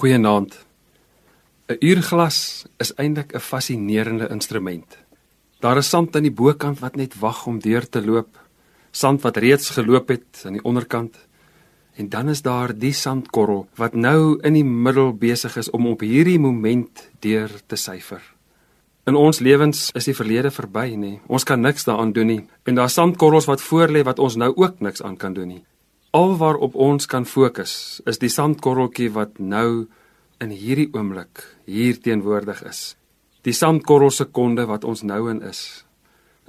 Goeienaand. 'n Uurglas is eintlik 'n fascinerende instrument. Daar is sand aan die bokant wat net wag om deur te loop, sand wat reeds geloop het aan die onderkant. En dan is daar die sandkorrel wat nou in die middel besig is om op hierdie moment deur te syfer. In ons lewens is die verlede verby, nê. Ons kan niks daaraan doen nie. En daar sandkorrels wat voorlê wat ons nou ook niks aan kan doen nie. Alwaarop ons kan fokus is die sandkorreltjie wat nou in hierdie oomblik hier teenwoordig is. Die sandkorrel sekonde wat ons nou in is.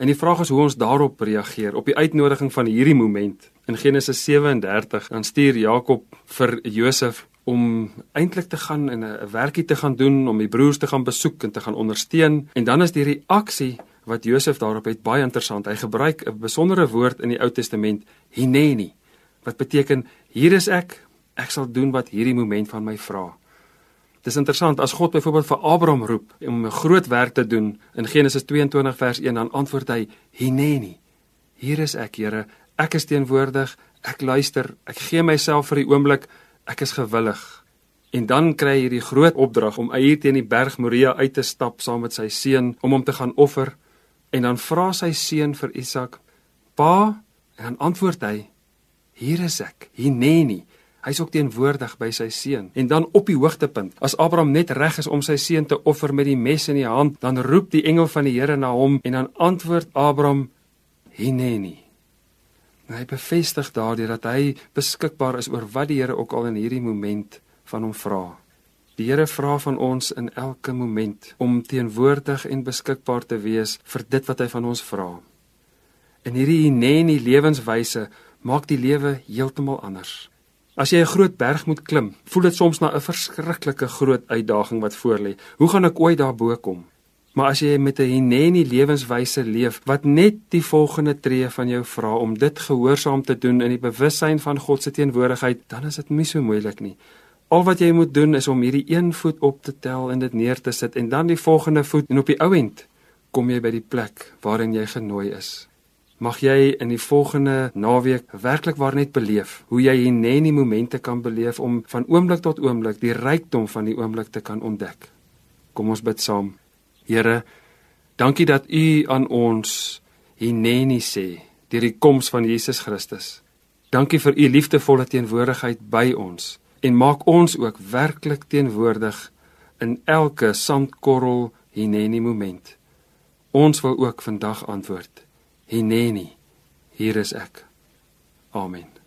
En die vraag is hoe ons daarop reageer op die uitnodiging van hierdie moment. In Genesis 37 dan stuur Jakob vir Josef om eintlik te gaan en 'n werkie te gaan doen om die broers te gaan besoek en te gaan ondersteun en dan is die reaksie wat Josef daarop het baie interessant. Hy gebruik 'n besondere woord in die Ou Testament, hineni wat beteken hier is ek, ek sal doen wat hierdie moment van my vra. Dis interessant as God byvoorbeeld vir Abraham roep om 'n groot werk te doen in Genesis 22 vers 1 dan antwoord hy Hineni. Hier is ek, Here, ek is teenwoordig, ek luister, ek gee myself vir die oomblik, ek is gewillig. En dan kry hy hierdie groot opdrag om hier teen die berg Moria uit te stap saam met sy seun om hom te gaan offer en dan vra sy seun vir Isak: "Pa?" En dan antwoord hy: Hier is ek, Hineni. Hy's ook teenwoordig by sy seun. En dan op die hoogtepunt, as Abraham net reg is om sy seun te offer met die mes in die hand, dan roep die engel van die Here na hom en dan antwoord Abraham Hineni. En hy bevestig daardeur dat hy beskikbaar is oor wat die Here ook al in hierdie moment van hom vra. Die Here vra van ons in elke moment om teenwoordig en beskikbaar te wees vir dit wat hy van ons vra. In hierdie Hineni lewenswyse maak die lewe heeltemal anders. As jy 'n groot berg moet klim, voel dit soms na 'n verskriklike groot uitdaging wat voorlê. Hoe gaan ek ooit daarbo kom? Maar as jy met 'n hineni lewenswyse leef wat net die volgende tree van jou vra om dit gehoorsaam te doen in die bewussyn van God se teenwoordigheid, dan is dit nie so moeilik nie. Al wat jy moet doen is om hierdie een voet op te tel en dit neer te sit en dan die volgende voet en op die ou end kom jy by die plek waarin jy genooi is mag jy in die volgende naweek werklik waar net beleef hoe jy hier net die momente kan beleef om van oomblik tot oomblik die rykdom van die oomblik te kan ontdek. Kom ons bid saam. Here, dankie dat U aan ons hier neni sê deur die koms van Jesus Christus. Dankie vir U liefdevolle teenwoordigheid by ons en maak ons ook werklik teenwoordig in elke sandkorrel hier neni moment. Ons wil ook vandag antwoord. Hineni. Hier is ek. Amen.